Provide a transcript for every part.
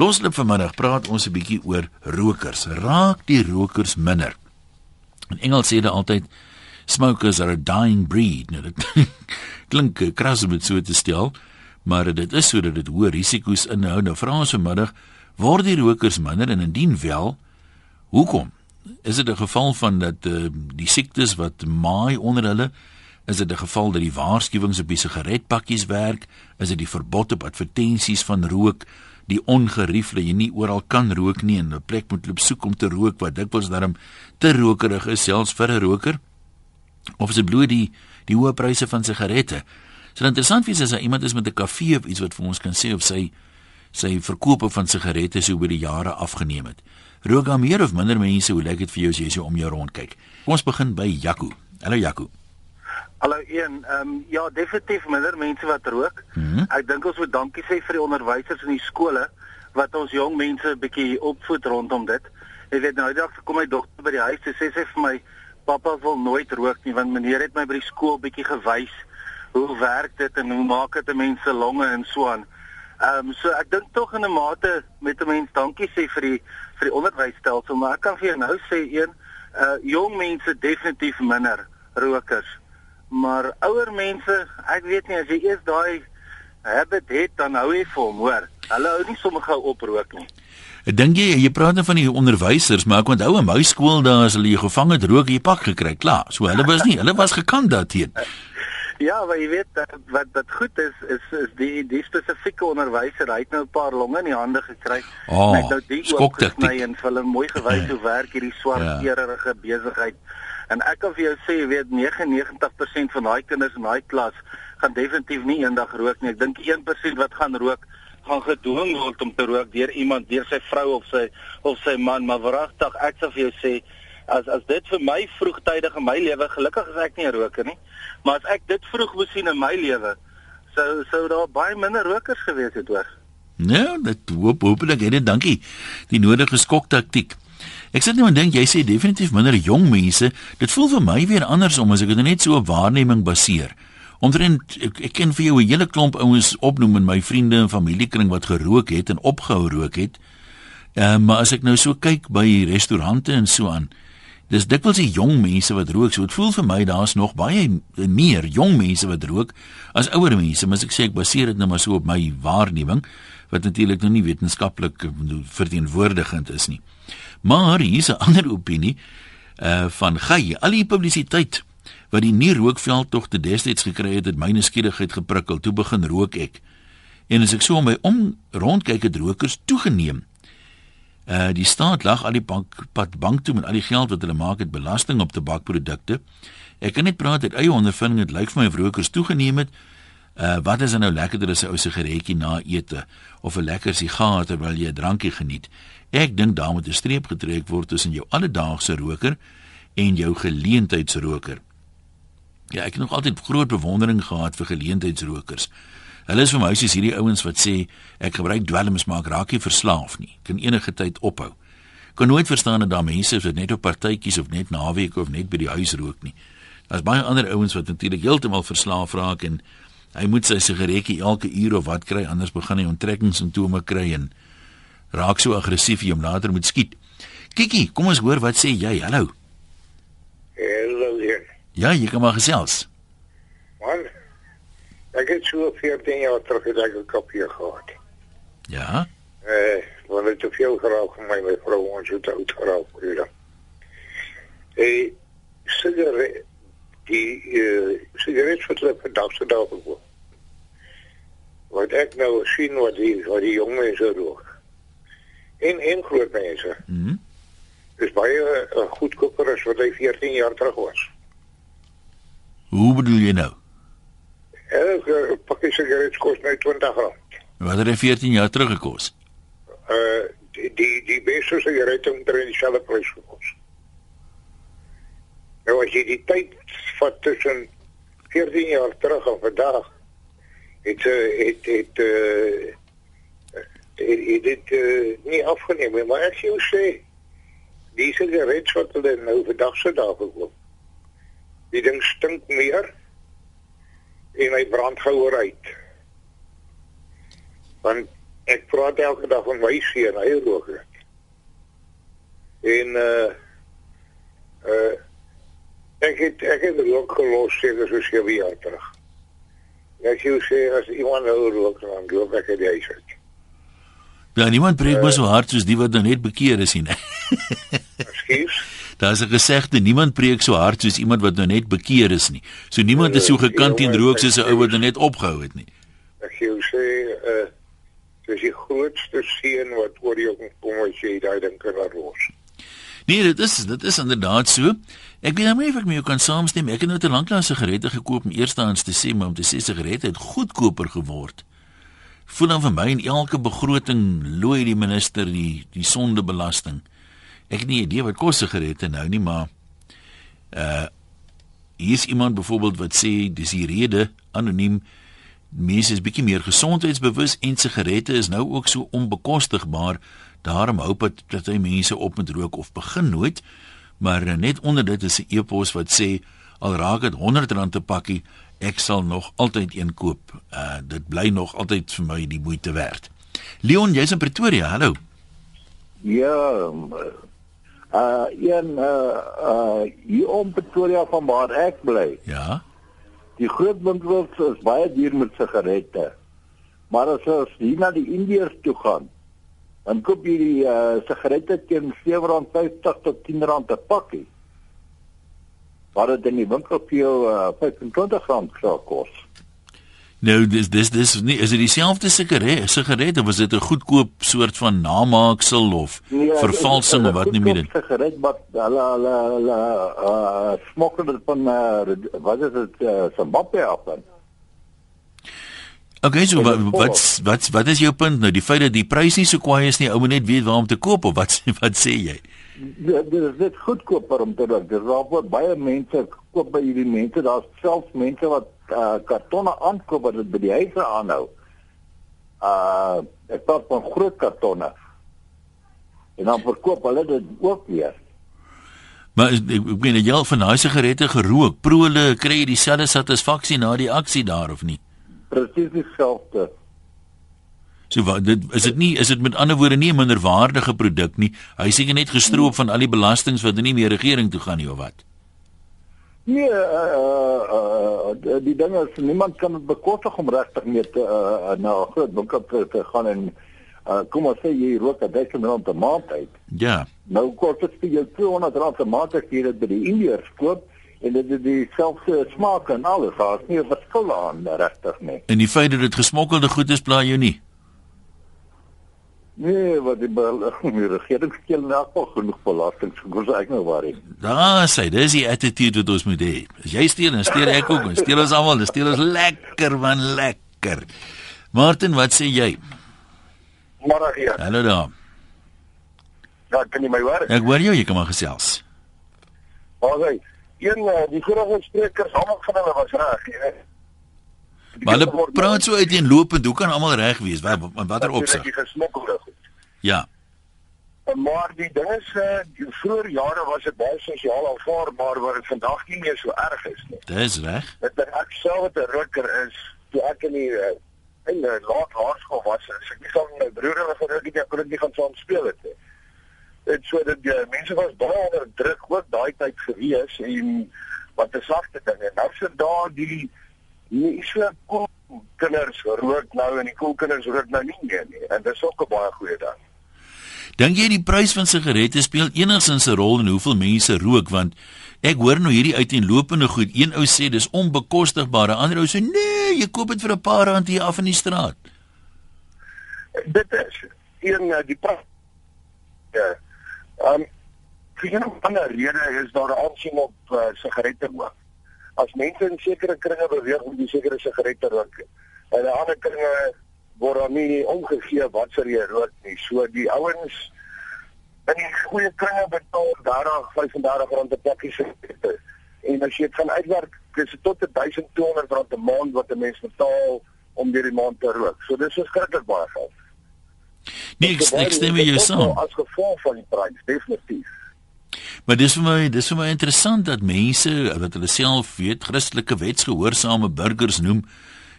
Loslip vanmiddag praat ons 'n bietjie oor rokers. Raak die rokers minder. In Engels sê hulle altyd smokers are a dying breed. Nou dit klink kras om dit so te stel, maar dit is sodat dit hoë risiko's inhou. Nou vra ons vanmiddag, word die rokers minder en indien wel, hoekom? Is dit 'n geval van dat uh, die siektes wat maai onder hulle is dit 'n geval dat die waarskuwings op die sigaretpakkies werk? Is dit die verbod op advertensies van rook? Die ongerief dat jy nie oral kan rook nie en 'n plek moet loop soek om te rook wat dikwels daarom te rokerig is selfs vir 'n roker of se bloed die die hoë pryse van sigarette. So interessant wie is as iemand is met 'n kafee of iets wat vir ons kan sê of sy sy verkope van sigarette so oor die jare afgeneem het. Rook dan meer of minder mense hoe lyk dit vir jou as jy so om jou rond kyk? Kom ons begin by Jaco. Hallo Jaco. Hallo een, ehm um, ja, definitief minder mense wat rook. Mm -hmm. Ek dink ons moet dankie sê vir die onderwysers in die skole wat ons jong mense 'n bietjie opvoed rondom dit. Jy weet nou, dag kom my dogter by die huis en sê sy vir my pappa wil nooit rook nie want meneer het my by die skool bietjie gewys hoe werk dit en hoe maak dit mense longe en so aan. Ehm um, so ek dink tog in 'n mate met 'n mens dankie sê vir die vir die onderwysstelsel, maar ek kan vir jou nou sê een uh jong mense definitief minder rokers. Maar ouer mense, ek weet nie as jy eers daai habit het dan hou jy vir hom, hoor. Hulle hou nie sommer gou oprook nie. Ek dink jy jy praat nou van die onderwysers, maar ek onthou in my skool daar as hulle jou gevang het, rook jy pak gekry, klaar. So hulle was nie, hulle was gekant daarteen. Ja, maar jy weet wat wat goed is is is die die spesifieke onderwyser, hy het nou 'n paar longe in die hande gekry. Oh, net nou die ook gesny en vir hulle mooi gewys hoe werk hierdie swart ja. eererige besigheid. En ek kan vir jou sê, jy weet 99% van daai kinders in daai klas gaan definitief nie eendag rook nie. Ek dink 1% wat gaan rook gaan gedwing word om te rook deur iemand, deur sy vrou of sy of sy man, maar wragtig ek sal vir jou sê as as dit vir my vroegtydig in my lewe gelukkig is ek nie 'n roker nie, maar as ek dit vroeg moes sien in my lewe, sou sou daar baie minder rokers gewees het hoor. Nou, dit hoop hopelik het dit dankie. Die nodige skoktaktiek. Ek sê net maar dink jy sê definitief minder jong mense. Dit voel vir my weer andersom as ek dit net so op waarneming baseer. Omtrent ek, ek ken vir jou 'n hele klomp ouens opnoem in my vriende en familiekring wat gerook het en opgehou rook het. Ehm uh, maar as ek nou so kyk by restaurante en so aan, dis dikwels die jong mense wat rook. So dit voel vir my daar's nog baie meer jong mense wat rook as ouer mense, maar as ek sê ek baseer dit nou maar so op my waarneming wat natuurlik nog nie wetenskaplik verteenwoordigend is nie. Maar hier is 'n ander opinie uh van Gey, al die publisiteit wat die nie rookveld tog te destyds gekry het, het my nuuskierigheid geprikkel. Toe begin rook ek. En as ek so om my om rondkyk het rokers toegeneem. Uh die staat lag al die bank pad bank toe met al die geld wat hulle maak het belasting op tabakprodukte. Ek kan net praat uit eie ondervinding, dit lyk vir my of rokers toegeneem het. Uh wat is dan nou lekkerder as 'n ou sigaretjie na ete of 'n lekker sigaar terwyl jy 'n drankie geniet? Ek dink daar moet 'n streep getrek word tussen jou alledaagse roker en jou geleentheidsroker. Ja, ek het nog altyd groot bewondering gehad vir geleentheidsrokers. Hulle is vir my soos hierdie ouens wat sê ek gebruik dwelms maar ek raak nie verslaaf nie. Kan enige tyd ophou. Kan nooit verstaan dat daar mense is wat net op partytjies of net naweek of net by die huis rook nie. Daar's baie ander ouens wat natuurlik heeltemal verslaaf raak en hy moet sy sigaretjie elke uur of wat kry anders begin hy onttrekkingssimptome kry en raak so aggressief jy hom later moet skiet. Kiki, kom ons hoor wat sê jy. Hallo. Ja, jy kan maar gesels. Man. Ek het so 14 jaar terug het ek 'n kopie gehad. Ja. Eh, want dit het veel geraak vir my my vrou ons het oud geraak vir haar. Eh, sigaret die eh sigaret wat hulle vir dag se dag gekoop. Wat ek nou sien wat die wat die jong mense rook. En en groot mense. Mhm. Mm dis baie uh, goedkoper as wat hy 14 jaar terug was. Hoe bedoel jy nou? Elke pakkie sigaret kos nou R20. Wat het hy 14 jaar terug gekos? Uh die die, die beste sigaret het omtrent dieselfde prys gekos. Nou as jy die tyd vat tussen 14 jaar terug en vandag het het het uh dit dit uh, nie afgeneem maar ek sê die sigaret wat hulle nou vandag se dae gekoop Die ding stink meer en hy brand gouer uit. Want ek praat elke dag van my seun, hy rook. En uh uh ek het ek het rook gelos seker so 7 jaar terug. Ek sê sê as iemand nou rook dan loop ek uit die huis uit. Ja, niemand preek uh, so hard soos die wat nou net bekeer is nie. Ekskuus. Daar's 'n gesegde niemand preek so hard soos iemand wat nou net bekeer is nie. So niemand is so gekant teen rook soos 'n ou wat nou net opgehou het nie. Ek sê uh dis die grootste seën wat oor jou kom as jy daai ding kan los. Nee, dit is dit is inderdaad so. Ek weet nie of ek met jou kan saamstem. Ek het nou te lank lank sigarette gekoop om eerstens te sê, maar om te sê sigarette het goedkoper geword. Voel dan vir my in elke begroting looi die minister die die sondebelasting. Ek het nie idee wat kos sigarette nou nie, maar uh hier is iemand byvoorbeeld wat sê dis die rede anoniem mense is bietjie meer gesondheidsbewus en sigarette is nou ook so onbekostigbaar. Daarom hoop ek dat hy mense op met rook of begin nooit. Maar net onder dit is 'n e-pos wat sê al raak dit R100 'n pakkie, ek sal nog altyd een koop. Uh dit bly nog altyd vir my die moeite werd. Leon, jy's in Pretoria. Hallo. Ja. Uh een uh uh hier om Pretoria van waar ek bly. Ja. Die groot winkels is baie duur met sigarette. Maar as ons hier na die Indiërs toe gaan, dan koop jy die uh, sigarette teen R7.50 tot R10 per pakkie. Maar dit in die winkel vir jou uh, R25 sou kos. Nou dis dis dis nie is dit dieselfde sigaret sigaret of is dit 'n goedkoop soort van namaaksel of nee, vervalsing of wat nie meer dit? sigaret wat hulle hulle hulle uh smokkel dit van uh, wat is dit uh, Zimbabwe af dan? Okay so wat wat wat wat is jou punt nou? Die feit dat die prys nie so kwaai is nie ou moet net weet waar om te koop of wat wat sê jy Dit is dit goedkoper om te doen. Dis waar baie mense koop by hierdie mense. Daar's selfs mense wat uh, kartonne aankoop wat dit by die huise aanhou. Uh ek praat van groot kartonne. En dan verkoop hulle dit ook weer. Maar ek, ek weet jy al van daai sigarette gerook. Prole kry jy dieselfde satisfaksie na die aksie daar of nie? Presies dieselfde. So wat dit is dit nie is dit met ander woorde nie 'n minderwaardige produk nie. Hy seker net gestroop van al die belastings wat nie meer regering toe gaan nie of wat. Nee, uh, uh, uh, die ding is niemand kan dit bekostig om regtig mee te uh, na 'n groot winkel te, gaan en uh, kom ons sê jy rook 'n duisend rand per maand uit. Ja. Nou kos dit vir jou 200 rand per maand as jy dit by die Indiërs koop en dit is dieselfde smaak en alles. Daar's nie 'n verskil aan regtig nie. En die feit dat dit gesmokkelde goed is, pla jou nie. Nee, wat die, die regering skeel nou ook genoeg belasting. Ek sê ek nou waar ek. Daar sê, dis die attitude wat ons moet hê. As jy steel, dan steel ek ook, dan steel ons almal, dan steel ons lekker man, lekker. Martin, wat sê jy? Môre hier. Hallo daar. Ja, kan jy my hoor? Ek hoor jou, jy kan maar gesels. Okay. Een eh, die vorige sprekers almal van hulle was reg, jy weet. Maar hulle praat so uiteenlopend, hoe kan almal reg wees? Wat watter opsig? Die gesmokkelde goed. Ja. Maar die ding is uh die vroeë jare was dit baie sosiaal aanvaarbaar waar dit vandag nie meer so erg is nie. Dis reg. Dit ek self wat 'n roker is, toe ek in die uh, in die laat laerskool was, as ek nie van my broer of gerook het, kon ek nie gaan saam speel het nie. Dit so dat die mense was baie onder druk ook daai tyd gewees en wat 'n sagte ding en nou sit daar die nie so cool kinders rook nou en die cool kinders rook nou nie meer nie en dit is ook 'n baie goeie ding. Dink jy die prys van sigarette speel enigstens 'n rol in hoeveel mense rook want ek hoor nou hierdie uiteenlopende goed. Een ou sê dis onbekostigbaar, 'n ander ou sê nee, jy koop dit vir 'n paar rand hier af in die straat. Dit is een eh, die prys. Ja. Ehm um, vir 'n ander rede is daar aansien op uh, sigarette ook as mense in sekere kringe beweeg om die sekere sigarette rook. En in ander kringe word dan nie omgegee wat sou jy rook nie. So die ouens in die goeie kringe betaal 30, 35 rand per pakkie sigarette. En as jy dit gaan uitwerk, is dit tot 1200 rand 'n maand wat 'n mens betaal om deur die maand te rook. So dis verskriklik baie geld. Nee, ek, ek stem met jou saam. As gevolg van die prys, definitief. Maar dis vir my dis vir my interessant dat mense wat hulle self weet Christelike wetsgehoorsame burgers noem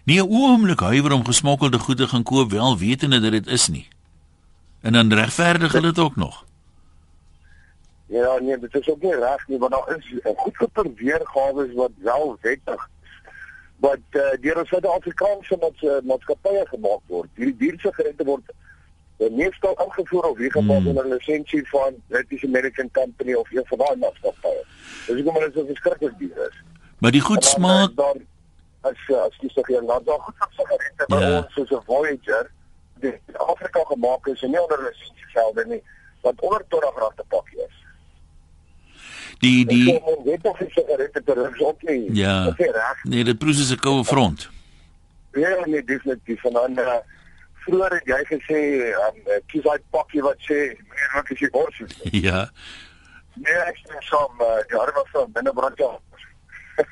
Nie 'n oomblik huiwer om gesmokkelde goede gaan koop wel wetende dat dit is nie. En dan regverdig hulle dit ook nog. Ja, nee, dit is ook nie reg nie, want daar is 'n goed geper weergawe wat wel wettig wat uh, deur ons Suid-Afrikaanse maatskappye gemaak word. Hierdie diersigarette word uh, meestal ingevoer of weer gemaak onder. 'n lisensie van British American Company of een van daai maatskappye. Dus ek kom maar dit is verskriklik duur is. Maar die goed smaak dan as as jy sê jy nou daar goed sigarette by yeah. ons soos 'n Voyager die Afrika gemaak is en nie onder lisensie geld nie, wat onder 20 rand te pak is die die weet of jy sigarette ter rus op nie. Ja. Nee, dit proes is 'n koue front. Ja, nee, definitief. En dan uh, vroeër het jy gesê, um, kies daai pakkie wat sê meneer wat is jy bors? Ja. Nee, ek sê som, uh, ja, dit was van binne brand ja.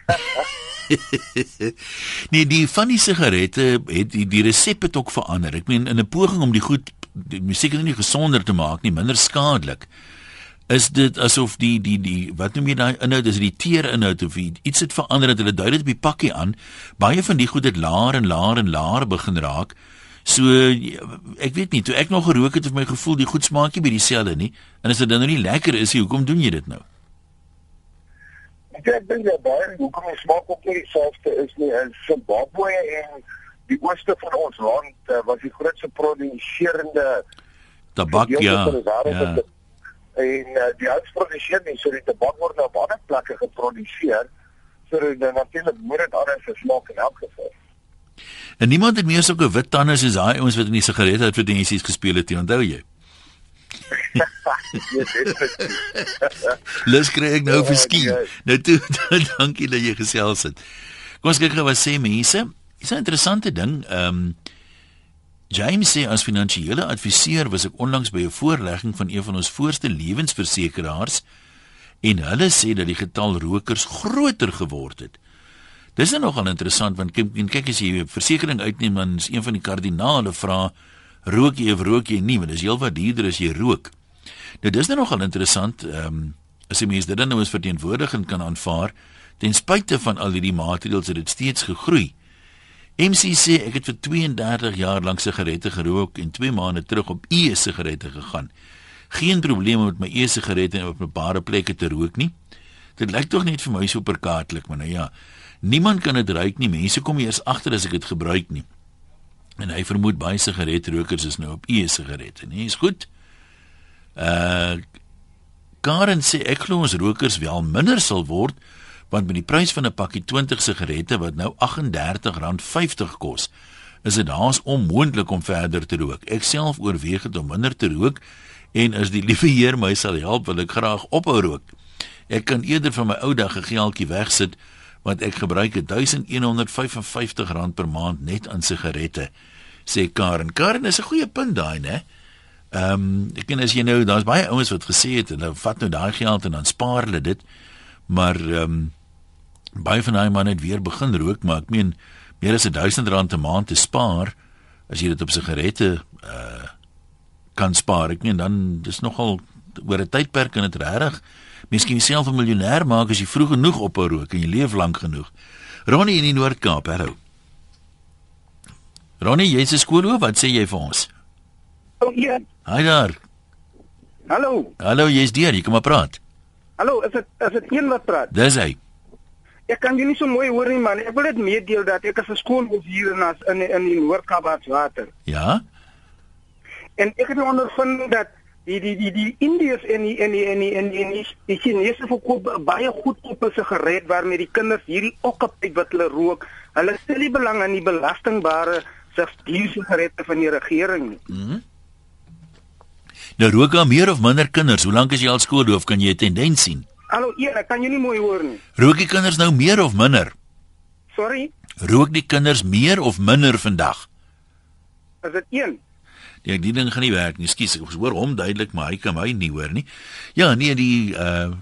nee, die van die sigarette het die, die resep het ook verander. Ek meen in 'n poging om die goed die musiek nie gesonder te maak nie, minder skadelik is dit asof die die die wat noem jy daai inhoud is die teer inhoud of iets het verander dat hulle dui dit op die pakkie aan baie van die goed het laer en laer en laer begin raak so ek weet nie toe ek nog gerook het het my gevoel die goed smaak nie by dieselfde nie. En as dit dan nou nie lekker is nie hoekom doen jy dit nou? Ek dink dat baie hoekom die smaak ook nie dieselfde is nie. In Zimbabwe en die ooste van ons land uh, was die grootste produserende tabak ja, ja. En uh, die uitproduseer nie so die tabak word nou op ander plekke geproduseer. Sodat dit natuurlik moet dit anders gesmaak in elk geval. En niemand het meer 'n wit tande soos daai ouens wat in die sigarette advertensies gespeel het, onthou jy? Lus kry ek nou vir ski. Nou toe, dankie dat jy gesels het. Kom ons kyk gou wat sê mense. Dis 'n interessante ding. Ehm um, James sê as finansiële adviseur was ek onlangs by 'n voorlegging van een van ons voorste lewensversekeraars en hulle sê dat die getal rokers groter geword het. Dis nou nogal interessant want kyk kyk as jy 'n versekering uitneem dan is een van die kardinale vrae rook jy of rook jy nie want dis heelwat duurder as jy rook. Nou dis nou nogal interessant ehm um, as jy mens dit dan nou as verteenwoordiging kan aanvaar ten spyte van al hierdie maatreëls het dit steeds gegroei. MC sê ek het vir 32 jaar lank sigarette gerook en 2 maande terug op e-sigarette gegaan. Geen probleme met my e-sigarette en op 'n paar plekke te rook nie. Dit lyk tog net vir my super kaartlik, maar nou ja. Niemand kan dit ruik nie. Mense kom eers agter as ek dit gebruik nie. En hy vermoed baie sigaretrokers is nou op e-sigarette, nee, is goed. Uh Karen sê ek glo ons rokers wel minder sal word want met die prys van 'n pakkie 20 sigarette wat nou R38.50 kos, is dit haas onmoontlik om verder te rook. Ek self oorweeg dit om minder te rook en as die liewe Heer my sal help, wil ek graag ophou rook. Ek kan eerder van my ou dag 'n geldjie wegsit want ek gebruik R1155 per maand net aan sigarette, sê Karen. Karen is 'n goeie punt daai, né? Ehm, um, ek ken as jy nou, daar's baie ouens wat gesê het hulle vat nou daai geld en dan spaar hulle dit. Maar ehm um, baie van daai manne het weer begin rook, maar ek meen meer as 1000 rand 'n maand te spaar as jy dit op sigarette uh kan spaar. Ek meen dan dis nogal oor 'n tydperk en dit regtig miskien jouself 'n miljonair maak as jy vroeg genoeg ophou rook en jy leef lank genoeg. Ronnie in die Noord-Kaap, hallo. Ronnie, jy's 'n skoolhoof, wat sê jy vir ons? Oh, ja. Hi daar. Hallo. Hallo, jy's deur, jy kom maar praat. Hallo, is dit is dit een wat praat? Dis hy. Ek kan jy nie so mooi hoor nie man. Ek wil net meedeel dat ek as 'n skoolhoof hier in as in in die Noord-Kaap water. Ja. En ek het ondervind dat die die die die Indiërs en die en die en die en die, die, die Chinese verkoop baie goedkoop sigaret waarmee die kinders hierdie okkapie wat hulle rook. Hulle stel nie belang aan die belastingbare sigarette van die regering nie. Mm nou rook daar meer of minder kinders? Hoe lank is jy al skoolhoof? Kan jy 'n tendens sien? Hallo, Eer, kan jy nie mooi hoor nie. Rook die kinders nou meer of minder? Sorry? Rook die kinders meer of minder vandag? Is dit 1? Nee, die ding gaan nie werk nie. Skus, ek hoor hom duidelik, maar hy kan my nie hoor nie. Ja, nee, die uh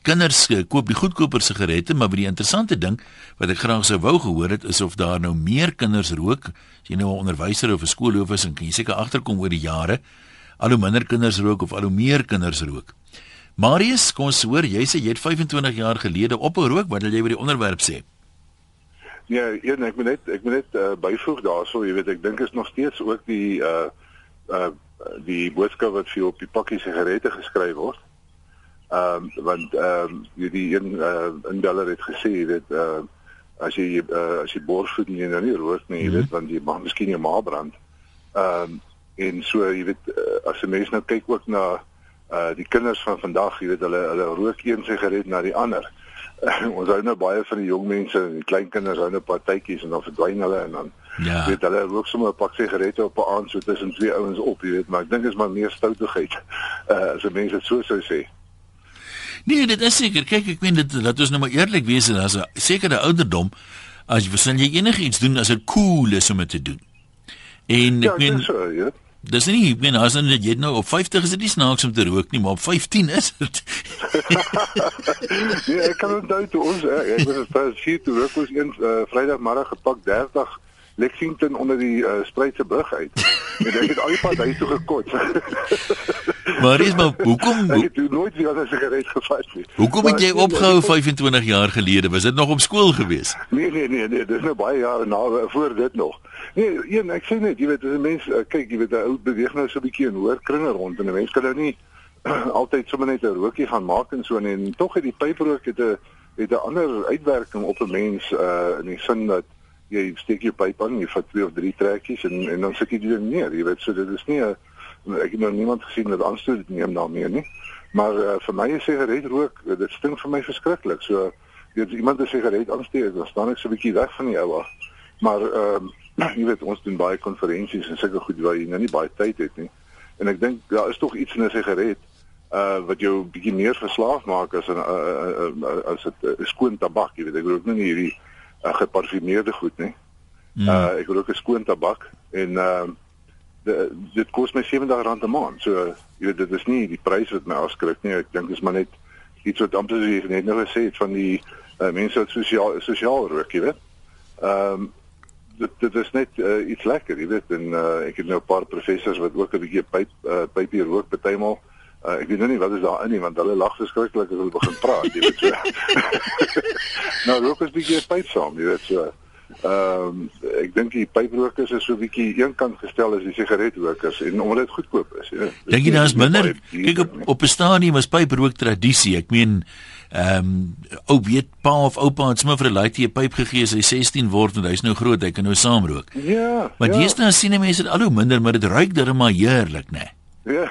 kinders uh, koop die goedkoper sigarette, maar baie interessante ding wat ek graag sou wou gehoor het is of daar nou meer kinders rook. As jy nou 'n onderwyser of 'n skoolhoof is, dan kan jy seker agterkom oor die jare al hoe minder kinders rook of al hoe meer kinders rook. Marius, kom ons hoor, jy sê jy het 25 jaar gelede ophou rook, wat wil jy oor die onderwerp sê? Ja, een, ek moet net ek moet net uh, byvoeg daarso, jy weet ek dink is nog steeds ook die uh uh die boodskap wat vir op die pakkie sigarette geskryf word. Ehm um, want ehm um, die een uh inbeller het gesê jy weet uh as jy uh, as jy borsvoed nie nou nie rook nie, jy -hmm. weet want jy mag miskien jou maag brand. Ehm um, en so jy weet uh, as 'n mens nou kyk ook na uh die kinders van vandag, jy weet hulle hulle rook een sigaret na die ander. Uh, ons hou nou baie van die jong mense en die klein kinders hou nou partytjies en dan verdwyn hulle en dan ja. weet hulle rook sommer 'n pak sigarette op 'n aand so tussen twee ouens op, jy weet, maar ek dink is maar meer stoutigheid. Uh as mense dit so sou sê. Nee, dit is seker. Kyk, ek meen dit laat ons nou maar eerlik wees en as 'n sekere ouderdom as jy wil jy enigiets doen as dit cool is om dit te doen. En ek ja, meen so, ja. Dis nie, ek meen as dan jy nou op 50 is dit nie snaaks om te rook nie, maar op 15 is dit. nee, ek kan onthou toe ons ek was vir vier toe rook ons eens uh, Vrydagmiddag gepak 30 Lexington onder die uh, Spruitse brug uit. En ek het al die pad huis toe gekot. maar is maar hoekom ek het nooit weer 'n sigaret gevat nie. Hoekom het jy opgehou 25 jaar gelede? Was dit nog op skool gewees? Nee nee nee nee, dis nou baie jare na voor dit nog. Nee, een ek sê net, jy weet, as 'n mens uh, kyk, jy weet, 'n ou beweeg nou so 'n bietjie in hoër kringe rond en 'n mens kan nou nie altyd sommer net 'n rookie gaan maak en so en, en tog het die pyprook het 'n het 'n ander uitwerking op 'n mens uh in die sin dat jy steek jou pyp aan, jy vat twee of drie trekkies en en dan sit jy dit neer. Jy weet so dit is nie ek het nog niemand gesien wat aanstoot neem daarmee nie. Maar uh, vir my is sigaret rook, dit stink vir my verskriklik. So weet iemand 'n sigaret aansteek, dan staan ek so 'n bietjie weg van die ou af. Maar ehm uh, jy weet ons doen baie konferensies en sulke goed waar jy nou nie baie tyd het nie. En ek dink daar is tog iets in 'n sigaret uh wat jou bietjie meer verslaaf maak as 'n uh, uh, uh, as 'n uh, skoon tabak, jy weet ek rook nou nie hierdie uh, geparfumeerde goed nie. Mm. Uh ek rook 'n skoon tabak en uh de, dit kos my R70 'n maand. So jy weet dit is nie die prys wat my afskrik nie. Ek dink dit is maar net iets wat amper so net nou gesê het van die uh, mense wat sosiaal sosiaal rook, jy weet. Ehm um, dit dit is net uh, iets lekker, jy weet. En uh, ek het nou 'n paar professors wat ook 'n bietjie pyp uh, pypie rook partymal. Uh, ek weet nou nie wat is daar in nie want hulle lag verskriklik as hulle begin praat, jy weet so. nou rook is bietjie pyp saam, jy weet so. Ehm um, ek dink die pyprokers is so bietjie eenkant gestel as die sigaretrokers en omdat dit goedkoop is, ja. Dink jy daar is minder kyk op op 'n stadium was pyprook tradisie. Ek meen ehm um, ou weet pa of oupa het sommer vir 'n laaitjie 'n pyp gegee as hy 16 word en hy's nou groot, hy kan nou saamrook. Ja. Maar ja. deesdae sien mense dit al hoe minder, maar dit ruik darem maar heerlik, né? Nee. Ja,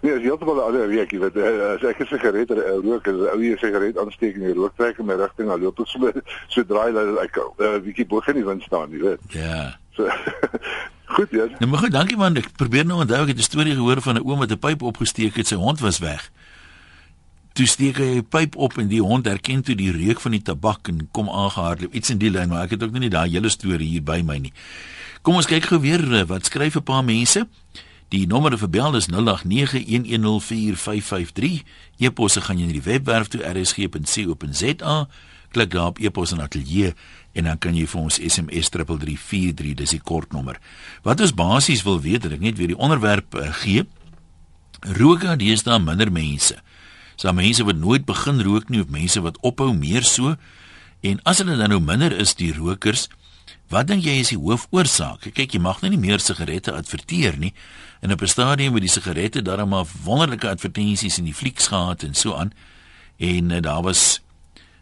nee, as jy heeltemal 'n ander week, jy weet, eh, as ek 'n sigaret rook, as 'n ou hier sigaret aansteek en jy rook trek in my rigting, dan loop ek so so draai dat ek 'n uh, bietjie bo die wind staan, jy weet. Ja. So, goed, ja. Nou, maar goed, dankie man. Ek probeer nou onthou ek het 'n storie gehoor van 'n oom wat 'n pyp opgesteek het, sy hond was weg. Toe steek hy 'n pyp op en die hond herken toe die reuk van die tabak en kom aangehardloop. Iets in die lyn, maar ek het ook nie daai hele storie hier by my nie. Kom ons kyk gou weer eh, wat skryf 'n paar mense. Die nommer vir bel is 0891104553. E-posse gaan jy na die webwerf toe rsg.co.za. Klik daar op e-pos en ateljee en dan kan jy vir ons SMS 3343, dis die kortnommer. Wat ons basies wil weet, ek net weer die onderwerp uh, gee. Rook is daar minder mense. So mense wat nooit begin rook nie of mense wat ophou meer so. En as hulle dan nou minder is die rokers, wat dink jy is die hoofoorsaak? Kyk, jy mag nou nie meer sigarette adverteer nie en op 'n stadium met die sigarette daar maar wonderlike advertensies in die flieks gehad en so aan. En uh, daar was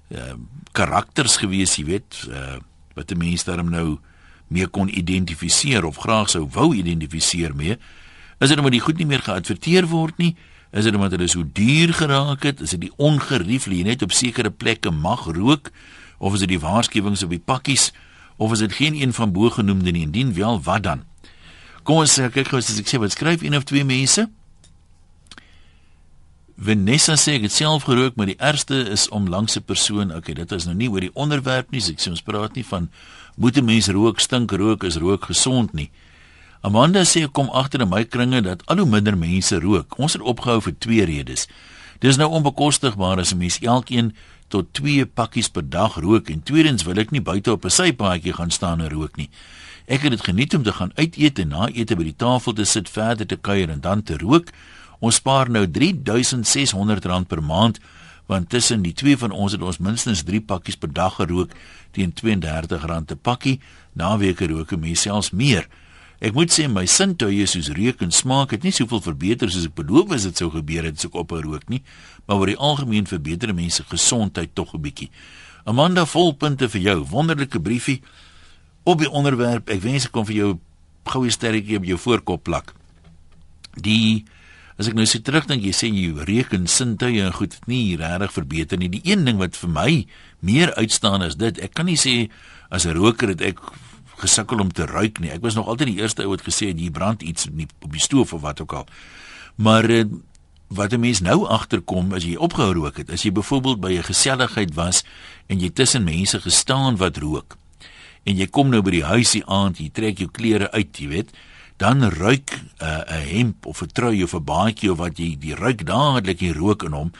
uh, karakters gewees jy weet uh, wat die mense daarom nou meer kon identifiseer of graag sou wou identifiseer mee. Is dit omdat die goed nie meer geadverteer word nie? Is dit omdat hulle so duur geraak het? Is dit die ongerieflik jy net op sekere plekke mag rook? Of is dit die waarskuwings op die pakkies? Of is dit geen een van bo genoemde nie? Indien wel wat dan Kom ons kyk gou as ek sê wat skryf een of twee mense. Vanessa sê ek het self gerook, maar die ergste is om langs 'n persoon. Okay, dit is nou nie oor die onderwerp nie. Ek sê ons praat nie van moet 'n mens rook, stink rook, is rook gesond nie. Amanda sê kom agter in my kringe dat al hoe minder mense rook. Ons het opgehou vir twee redes. Dis nou onbekostigbaar as 'n mens elkeen tot 2 pakkies per dag rook en tweedens wil ek nie buite op 'n sypaadjie gaan staan en rook nie. Ek het dit geniet om te gaan uit eet en na ete by die tafel te sit, verder te kuier en dan te rook. Ons spaar nou R3600 per maand want tussen die twee van ons het ons minstens 3 pakkies per dag gerook teen R32 'n pakkie. Naweke rook mense selfs meer. Ek moet sê my sintuie soos reuk en smaak het nie soveel verbeter soos ek beloof as dit sou gebeur het as ek ophou rook nie, maar oor die algemeen verbeter mense gesondheid tog 'n bietjie. Amanda volpunte vir jou. Wonderlike briefie op die onderwerp. Ek wens ek kon vir jou goue sterretjie op jou voorkop plak. Die as ek nou sit terug dink jy sê jy reken sintuie en goed nie regtig verbeter nie. Die een ding wat vir my meer uitstaan is dit. Ek kan nie sê as 'n roker het ek gesukkel om te ruik nie. Ek was nog altyd die eerste ou wat gesê het jy brand iets nie op die stoof of wat ook al. Maar eh, wat 'n mens nou agterkom as jy opgehou rook het, as jy byvoorbeeld by 'n geselligheid was en jy tussen mense gestaan wat rook en jy kom nou by die huisie aand, jy trek jou klere uit, jy weet, dan ruik 'n uh, hemp of 'n trui of 'n baadjie of wat jy die ruik dadelik die rook in hom.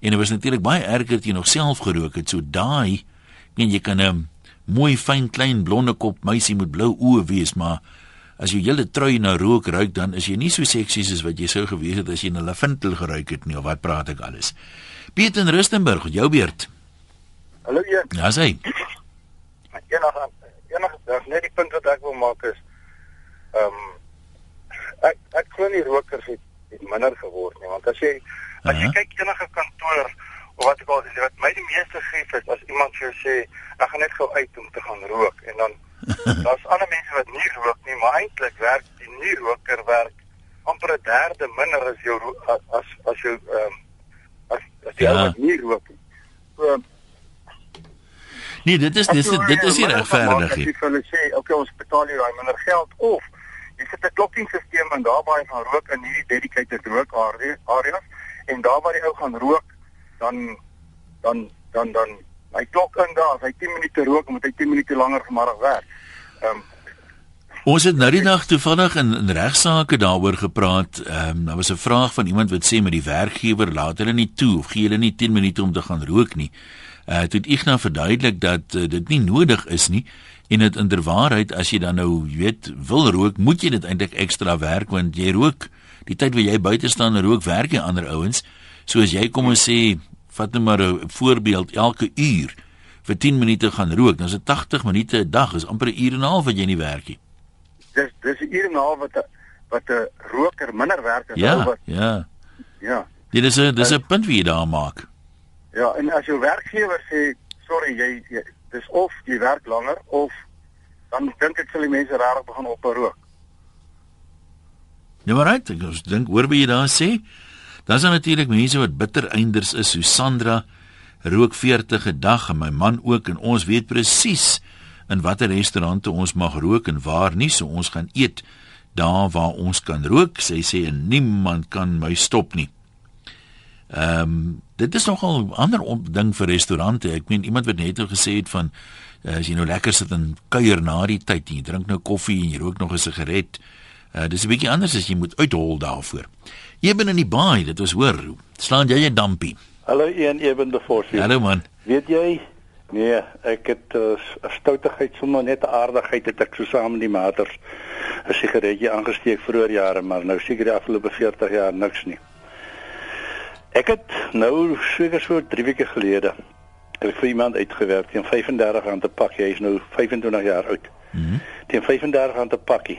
En dit was natuurlik baie erger as jy nog self gerook het. So daai, en jy kan 'n mooi fyn klein blonde kop meisie met blou oë wees, maar as jy hele trui na rook ruik dan is jy nie so seksies as wat jy sou gewees het as jy 'n laventel geruik het nie of wat praat ek alles. Piet in Rustenburg, jou beurt. Hallo jy. Ja, sê. Enige enige dag net die punt wat ek wil maak is ehm um, ek ek glo nie rokers het, het minder geword nie want as jy as jy kyk enige kantoor of wat ek al wat my die meeste gee is as iemand vir jou sê ek gaan net gou uit om te gaan rook en dan Daar's ander mense wat nie rook nie, maar eintlik werk die nie roker werk amper 'n derde minder as jou as as jou ehm um, as as die ja. ou wat nie rook nie. So Nee, dit is dis dit is nie regverdig nie. Ek wil sê, okay, ons betaal hier daai minder geld of jy sit 'n klokkingstelsel en daar jy gaan rook in hierdie dedicated rook areas en daar waar jy ou gaan rook, dan dan dan dan hy klok in daar, hy 10 minute rook, moet hy 10 minute langer vanmiddag werk. Ehm um, Ons het nou die dag toevallig in, in regsaake daaroor gepraat. Ehm um, daar was 'n vraag van iemand wat sê met die werkgewer laat hulle nie toe of gee hulle nie 10 minute om te gaan rook nie. Uh dit ek nou verduidelik dat uh, dit nie nodig is nie en dit inderwaarheid as jy dan nou weet wil rook, moet jy dit eintlik ekstra werk want jy rook die tyd wat jy buite staan en rook werk jy ander ouens. So as jy kom en sê vat net maar 'n voorbeeld elke uur vir 10 minute gaan rook, dan is dit 80 minute 'n dag, is amper 'n uur en 'n half wat jy nie werk nie. Dis dis 'n uur en 'n half wat 'n wat 'n roker minder werk as ja, wat Ja. Ja. Dit is 'n dis 'n punt wie jy daar maak. Ja, en as jou werkgewer sê, "Sorry, jy, jy dis of jy werk langer of dan dink ek sal die mense regtig begin op rook." Ja, maar right, ek dink hoor by jy daar sê, dan is daar natuurlik mense wat bitter einders is, so Sandra rook 40 'n dag en my man ook en ons weet presies in watter restaurante ons mag rook en waar nie so ons gaan eet daar waar ons kan rook sê sê en niemand kan my stop nie. Ehm um, dit is nogal 'n ander ding vir restaurante. Ek meen iemand wat net nou gesê het van uh, as jy nou lekker sit en kuier na die tyd en jy drink nou koffie en jy rook nog 'n sigaret. Uh, dis 'n bietjie anders as jy moet uithol daarvoor. Binne in die baai, dit was hoor. Slaan jy 'n dampie? Hallo een Eben de Vos. Hallo man. Weet jy? Nee, ek het 'n uh, stoutigheid sommer net 'n aardigheid het ek so saam met die maters 'n sigaretjie aangesteek vroeër jare, maar nou seker die afgelope 40 jaar niks nie. Ek het nou seker so 3 weke gelede het ek vir iemand uitgewerk teen 35 aan te pak. Hy is nou 25 jaar oud. Mhm. Mm teen 35 aan te pakkie.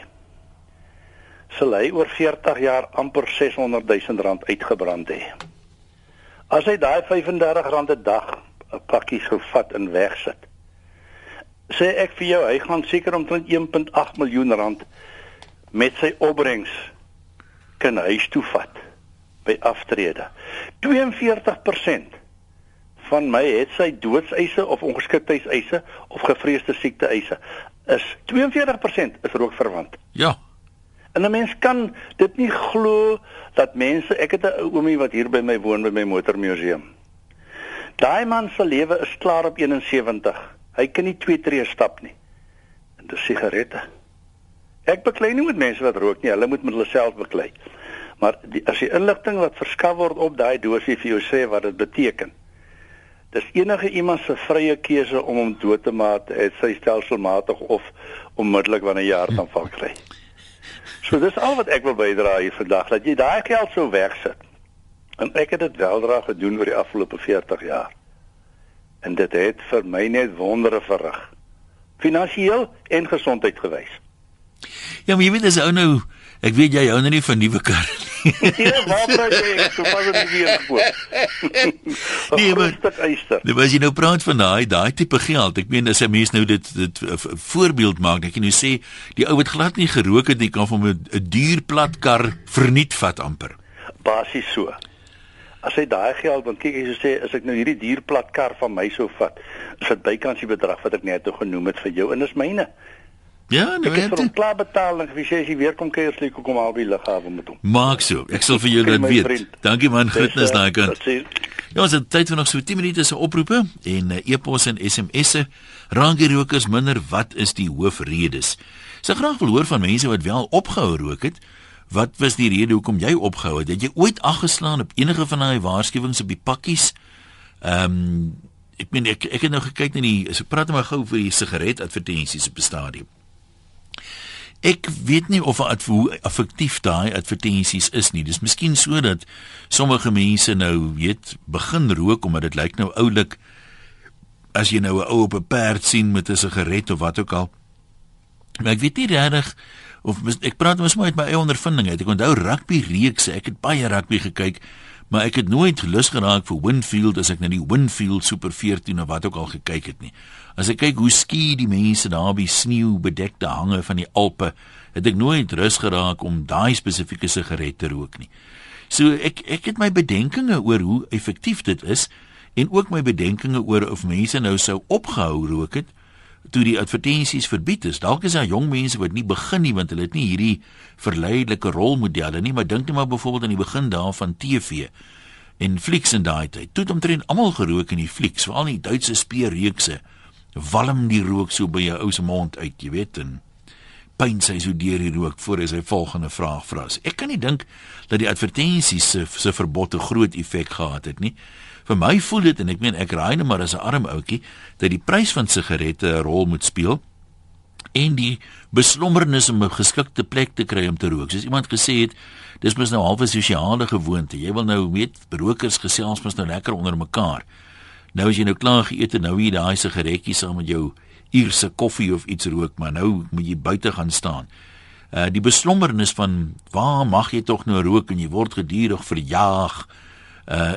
Sal hy oor 40 jaar amper 600 000 rand uitgebrand hê. As hy daai R35 'n dag 'n pakkie sou vat en wegsit. Sê ek vir jou, hy gaan seker omtrent 1.8 miljoen rand met sy opbrengs kan huis toe vat by aftrede. 42% van my het sy doodseise of ongeskiktheidseise of gevreesde siekteeise is 42% is rookverwant. Ja. En 'n mens kan dit nie glo dat mense, ek het 'n oomie wat hier by my woon by my motormuseum. Daai man se lewe is klaar op 71. Hy kan nie twee tree stap nie. En dis sigarette. Ek beklei nie met mense wat rook nie, hulle moet met hulle self beklei. Maar die, as die inligting wat verskaf word op daai dosie vir jou sê wat dit beteken. Dis enige iemand se vrye keuse om hom dood te maak, het sy stelselmatig of onmiddellik wanneer jy hartaanval kry. So dis al wat ek wil bydra hier vandag dat jy daai geld sou wegsit. En ek het dit weldra gedoen oor die afgelope 40 jaar. En dit het vir my net wondere verrig. Finansieel en gesondheidgewys. Ja, maar jy weet as ou nou, ek weet jy hou nou nie van nuwe karre Ja, waar bly jy? So pas dit weer gekoop. Nee, maar- stuk eister. Nou as jy nou praat van daai daai tipe geld, ek meen as 'n mens nou dit dit 'n v- voorbeeld maak, ek kan nou sê die ou wat glad nie gerook het nie kan van 'n duur plat kar verniet vat amper. Basies so. As hy daai geld want kyk as jy sê as ek nou hierdie dierplat kar van my sou vat, is dit bykans die bedrag wat ek net nou genoem het vir jou en dis myne. Ja, nou Ek het hom klaar betaal en gesê as hy weer kom kuier, sê ek kom al by die lughawe met hom. Maak so. Ek sal vir Oké, dit weet. vriend. Dankie man, groetnis daai kant. Ja, ons het tyd vir nog so 10 minute se oproepe en uh, e-pos en SMS'e. Raak die rokers minder, wat is die hoofredes? Sy graag wil hoor van mense wat wel opgehou rook het. Wat was die rede hoekom jy opgehou het? Het jy ooit aggeslaan op enige van daai waarskuwings op die pakkies? Ehm um, ek meen ek ek het nou gekyk na die so praat maar gou vir die sigaret advertensies op die stadium. Ek weet nie of wat hoe effektief daai advertensies is nie. Dis miskien so dat sommige mense nou weet begin rook omdat dit lyk nou oulik as jy nou 'n ou op 'n perd sien met 'n sigaret of wat ook al. Maar ek weet nie regtig of mis- ek praat mos maar uit my eie ondervinding uit. Ek onthou rugby reekse. Ek het baie rugby gekyk, maar ek het nooit lus geraak vir Winfield as ek na die Winfield Super 14 of wat ook al gekyk het nie. As ek kyk hoe ski die mense daar by sneeu bedekte hange van die Alpe, het ek nooit rus geraak om daai spesifieke sigaret te rook nie. So ek ek het my bedenkinge oor hoe effektief dit is en ook my bedenkinge oor of mense nou sou opgehou rook het toe die advertensies verbied is. Dalk is daar jong mense wat nie begin nie want hulle het nie hierdie verleidelike rolmodelle nie, maar dink net maar byvoorbeeld aan die begin daarvan TV en flieks in daai tyd. Toe het omtrent almal gerook in die flieks, veral die Duitse speerreekse. Walm die rook so by jou ou se mond uit, jy weet, en pyn sy so deur die rook voor hy sy volgende vraag vra. Ek kan nie dink dat die advertensies se se verbod 'n groot effek gehad het nie. Vir my voel dit en ek meen ek raai net maar as 'n arm ouetjie dat die prys van sigarette 'n rol moet speel en die beslommernis om 'n geskikte plek te kry om te rook. Soos iemand gesê het, dis mos nou half 'n sosiale gewoonte. Jy wil nou weet rokers gesels mos nou lekker onder mekaar. Nou as jy nou klaar geëet en nou hier daai sigaretjie saam met jou uurse koffie of iets rook, maar nou moet jy buite gaan staan. Uh die beslommernis van waar mag jy tog nou rook en jy word gedurig verjaag. Uh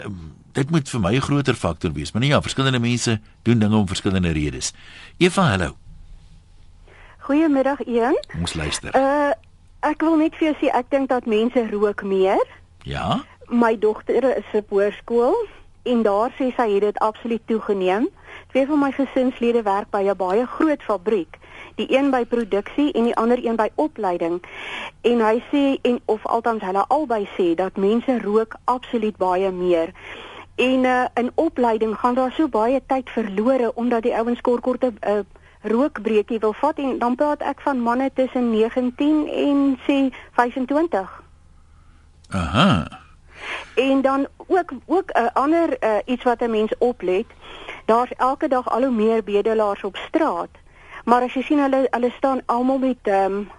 dit moet vir my 'n groter faktor wees. Maar nee, ja, verskillende mense doen dinge om verskillende redes. Eva, hallo. Goeiemiddag Ian. Ons luister. Uh ek wil net vir jou sê ek dink dat mense rook meer. Ja? My dogter is op hoërskool en daar sê sy het dit absoluut toegeneem. Twee van my gesinslede werk by 'n baie groot fabriek. Die een by produksie en die ander een by opleiding. En hy sê en of althans hulle albei sê dat mense rook absoluut baie meer. En uh, in opleiding gaan daar so baie tyd verlore omdat die ouens kort kort 'n uh, rookbreekie wil vat en dan praat ek van manne tussen 19 en sê 25. Aha. En dan ook ook 'n uh, ander uh, iets wat 'n mens oplet. Daar's elke dag al hoe meer bedelaars op straat. Maar as jy sien hulle hulle staan almal met ehm um,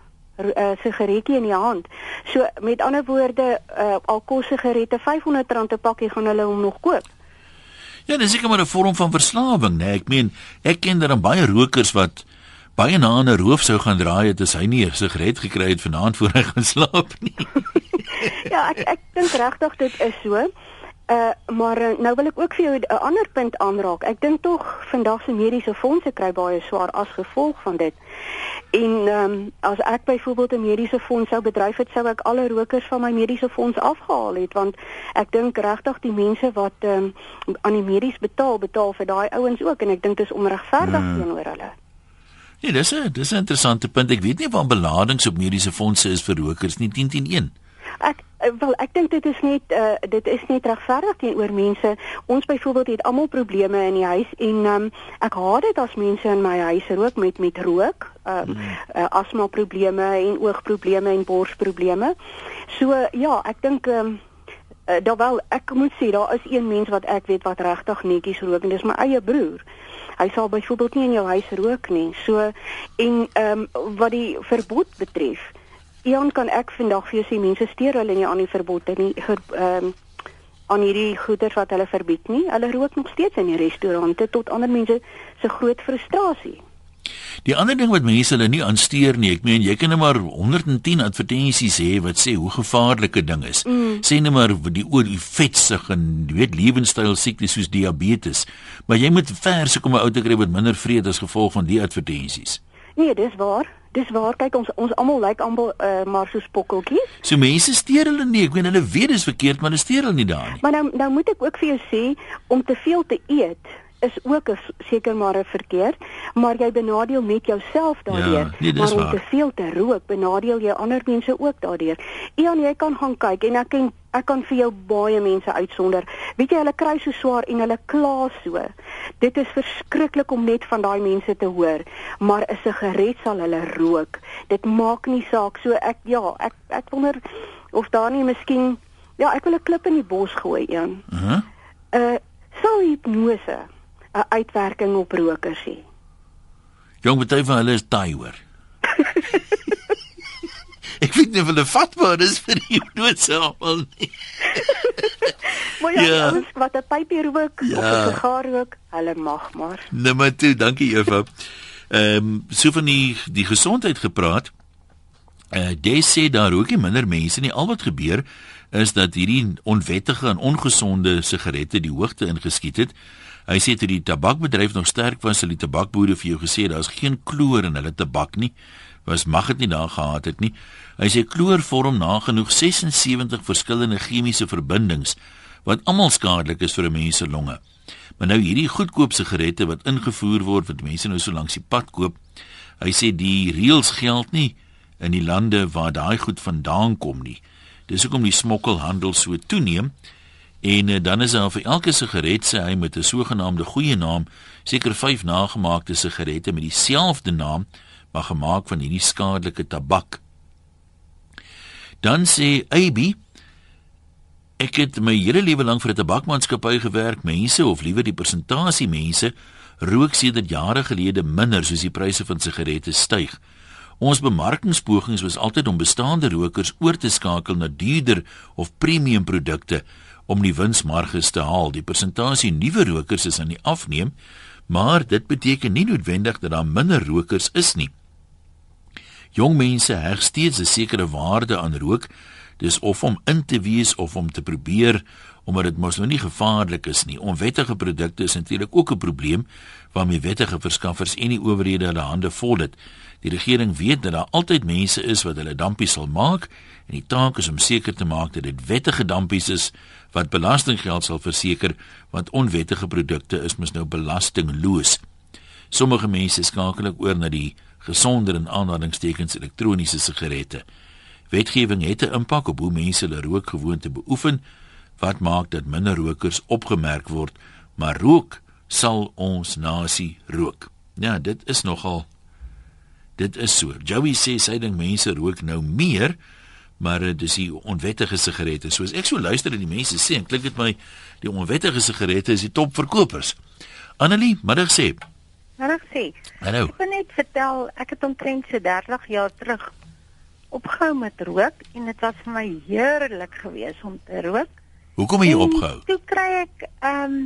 uh, sigaretjie in die hand. So met ander woorde, uh, al kos sigarette R500 'n pakkie gaan hulle hom nog koop. Ja, dis seker maar 'n vorm van verslawing, né? Nee. Ek meen, ek ken daar baie rokers wat baie na 'n roof sou gaan draai het as hy nie 'n sigaret gekry het vanaand voor hy gaan slaap nie. ja, ek ek dink regtig dit is so. Uh maar nou wil ek ook vir jou 'n ander punt aanraak. Ek dink tog vandag se mediese fondse kry baie swaar as gevolg van dit. En ehm um, as ek byvoorbeeld 'n mediese fonds sou bedryf het, sou ek alle rokers van my mediese fonds afgehaal het want ek dink regtig die mense wat ehm um, aan die medies betaal, betaal vir daai ouens ook en ek dink dit is onregverdig Hmm. teenoor hulle. Nee, dis 'n dis 'n interessante punt. Ek weet nie van beladings op mediese fondse is vir rokers nie 10 10 1. Ek wel ek dink dit is net uh, dit is net regverdig teenoor mense. Ons byvoorbeeld het almal probleme in die huis en um, ek haat dit as mense in my huis rook met met rook, um, hmm. uh, asma probleme en oogprobleme en borsprobleme. So uh, ja, ek dink um, uh, daar wel ek moet sê daar is een mens wat ek weet wat regtig netjies rook en dis my eie broer. Hy sal byvoorbeeld nie in jou huis rook nie. So en ehm um, wat die verbod betref, Ian kan ek vandag vir jou sê mense steur hulle nie aan die verbod nie. Ehm um, aan hierdie goeder wat hulle verbied nie. Hulle rook nog steeds in die restaurante tot ander mense se groot frustrasie. Die ander ding wat mense hulle nie aansteer nie, ek meen jy kan net maar 110 advertensies hê wat sê hoe gevaarlik 'n ding is. Mm. Sê net maar die oor die vetsig en jy weet lewenstyl siektes soos diabetes. Maar jy moet verse kom 'n ou te kry wat minder vrede as gevolg van die advertensies. Nee, dis waar. Dis waar. Kyk ons ons almal lyk almal uh, maar so spokkeltjies. So mense steur hulle nie. Ek weet hulle weet dis verkeerd, maar hulle steur hulle nie daar nie. Maar nou nou moet ek ook vir jou sê om te veel te eet is ook 'n seker maar 'n verkeerd, maar jy benadeel net jouself daardeur. Ja, nee, maar om waar. te veel te rook, benadeel jy ander mense ook daardeur. Ian, jy kan gaan kyk en ek ken ek kan vir jou baie mense uitsonder. Weet jy hulle kry so swaar en hulle kla so. Dit is verskriklik om net van daai mense te hoor, maar 'n sigaret sal hulle rook. Dit maak nie saak so ek ja, ek ek wonder of daar nie miskien ja, ek wil 'n klip in die bos gooi, Ian. Uh -huh. Uh sal hipnose 'n uitwerking op rokers hê. Jong party van hulle is taai hoor. Ek weet nie of hulle vatbaar is vir die doodse almal nie. Maar ja, Ja. ja. ouens wat 'n pypie rook ja. of Ja. 'n sigaar rook, hulle mag maar. Nee maar toe, dankie Eva. Ehm um, so van die die gesondheid gepraat. Eh uh, jy sê daar ook nie minder mense nie. Al wat gebeur is dat hierdie onwettige en ongesonde sigarette die hoogte ingeskiet het. Hy sê toe die tabakbedryf nog sterk was, die tabakboere vir jou gesê daar's geen kloor in hulle tabak nie. Was mag dit nie daar gehad het nie. Hy sê kloor vorm nagenoeg 76 verskillende chemiese verbindings wat almal skadelik is vir 'n mens se longe. Maar nou hierdie goedkoop sigarette wat ingevoer word wat mense nou so langs die pad koop. Hy sê die reëls geld nie in die lande waar daai goed vandaan kom nie. Dis hoekom die smokkelhandel so toeneem. En uh, dan is daar vir elke sigaret sê hy met 'n sogenaamde goeie naam seker 5 nagemaakte sigarette met dieselfde naam maar gemaak van hierdie skadelike tabak. Dan sê AB Ek het my hele lewe lank vir 'n tabakmaatskappy gewerk. Mense of liewer die persentasie mense rook sedert jare gelede minder soos die pryse van sigarette styg. Ons bemarkingspogings was altyd om bestaande rokers oor te skakel na duurder of premium produkte om die winsmarges te haal. Die persentasie nuwe rokers is aan die afneem, maar dit beteken nie noodwendig dat daar minder rokers is nie. Jong mense heg steeds 'n sekere waarde aan rook. Dis of om in te wees of om te probeer omdat dit mos nou nie gevaarlik is nie. Onwettige produkte is natuurlik ook 'n probleem waarmee wettige verskaffers en die owerhede hulle hande vol het. Die regering weet dat daar altyd mense is wat hulle dampies sal maak en die taak is om seker te maak dat dit wettige dampies is wat belastinggeld sal verseker want onwettige produkte is mos nou belastingloos. Sommige mense skakel oor na die gesonder en aanhalingstekens elektroniese sigarette. Wetgewing het 'n impak op hoe mense hulle rookgewoonte beoefen wat maak dat minder rokers opgemerk word, maar rook sal ons nasie rook. Ja, dit is nogal dit is so. Joey sê sy dink mense rook nou meer, maar dit is die onwettige sigarette. Soos ek so luister en die mense sê, en klink dit my die onwettige sigarette is die topverkopers. Annelie, middag sê. Middag sê. Hallo. Ek wil net vertel, ek het omtrent so 30 jaar terug opgehou met rook en dit was vir my heerlik geweest om te rook. Hoekom het jy opgehou? Toe kry ek ehm um,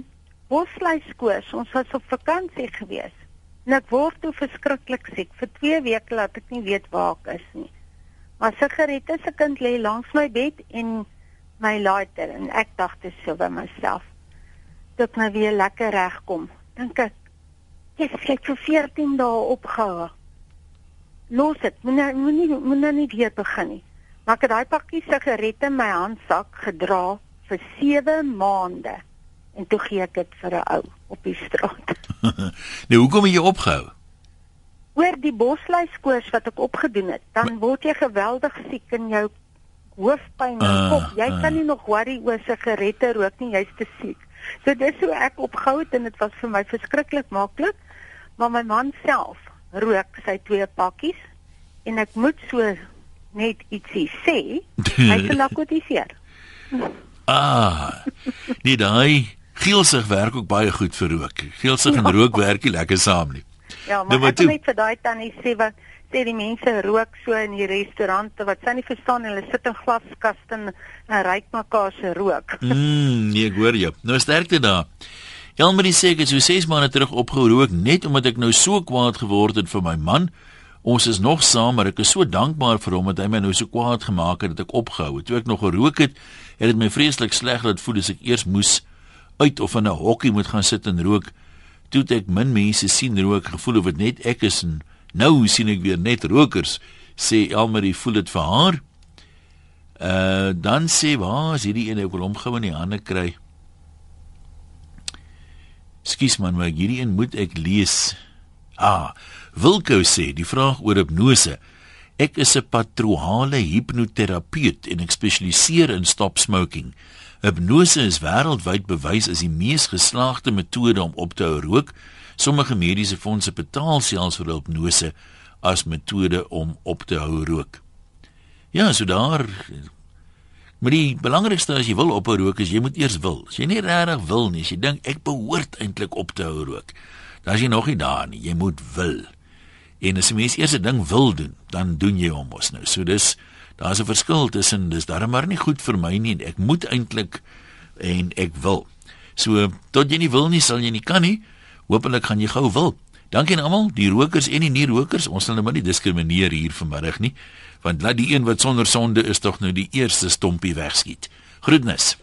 bosluiskoors. Ons was op vakansie geweest. En ek word toe verskriklik siek. Vir 2 weke laat ek nie weet waar ek is nie. Maar sigarette se kind lê langs my bed en my lighter en ek dink dit so by myself. Ek nou weer lekker regkom, dink ek jy het vir 14 dae opgehou. Los dit. Moenie moenie moenie nie weer begin nie. Maar ek het daai pakkie sigarette in my handsak gedra vir 7 maande en toe gee ek dit vir 'n ou op die straat. nou hoekom het jy opgehou? Oor die bosluiskoors wat ek opgedoen het, dan word jy geweldig siek in jou hoofpyn en Ah, kop. Jy ah. kan nie nog worry oor sigarette rook nie, jy's te siek. So dis hoe ek opgehou het en dit was vir my verskriklik maklik. Maar my man self rook sy twee pakkies en ek moet so net ietsie sê. Hy se narkotiseer. Ah. Nee, daai geelsig werk ook baie goed vir rook. Geelsig en rook werk nie lekker saam nie. Ja, Nou, maar maar ek wil net vir daai tannie sê wat sê die mense rook so in die restaurante wat sy nie verstaan hulle sit in glaskaste en, en ryk mekaar se rook. Mm, nee, ek hoor jou. Nou sterkte daar. Elmarie sê ek het so 6 maande terug opgehou rook net omdat ek nou so kwaad geword het vir my man. Ons is nog saam, maar ek is so dankbaar vir hom dat hy my nou so kwaad gemaak het dat ek opgehou het. Toe ek nog gerook het, het dit my vreeslik sleg laat voel as ek eers moes uit of in 'n hokkie moet gaan sit en rook. Toe ek min mense sien rook, gevoel of dit net ek is en nou sien ek weer net rokers, sê Elmarie voel dit vir haar. Uh dan sê waar is hierdie een ek wil hom gou in die hande kry. Skus man, maar hierdie een moet ek lees. Ah, Wilko sê die vraag oor hipnose. Ek is 'n patroale hipnoterapeut en ek spesialiseer in stop smoking. Hipnose is wêreldwyd bewys as die mees geslaagde metode om op te hou rook. Sommige mediese fondse betaal selfs vir hipnose as metode om op te hou rook. Ja, so daar Maar die belangrikste as jy wil ophou rook is jy moet eers wil. As jy nie regtig wil nie, as jy dink ek behoort eintlik op te hou rook, dan is jy nog nie daar nie. Jy moet wil. En as jy mens eers 'n ding wil doen, dan doen jy hom mos nou. So dis daar's 'n verskil tussen dis darem maar nie goed vir my nie. Ek moet eintlik en ek wil. So tot jy nie wil nie, sal jy nie kan nie. Hoopelik gaan jy gou wil. Dankie aan almal, die rokers en die nie-rokers. Ons sal nou maar nie diskrimineer hier vanmiddag nie, want laat die een wat sonder sonde is tog nou die eerste stompie wegskiet. Groetnis.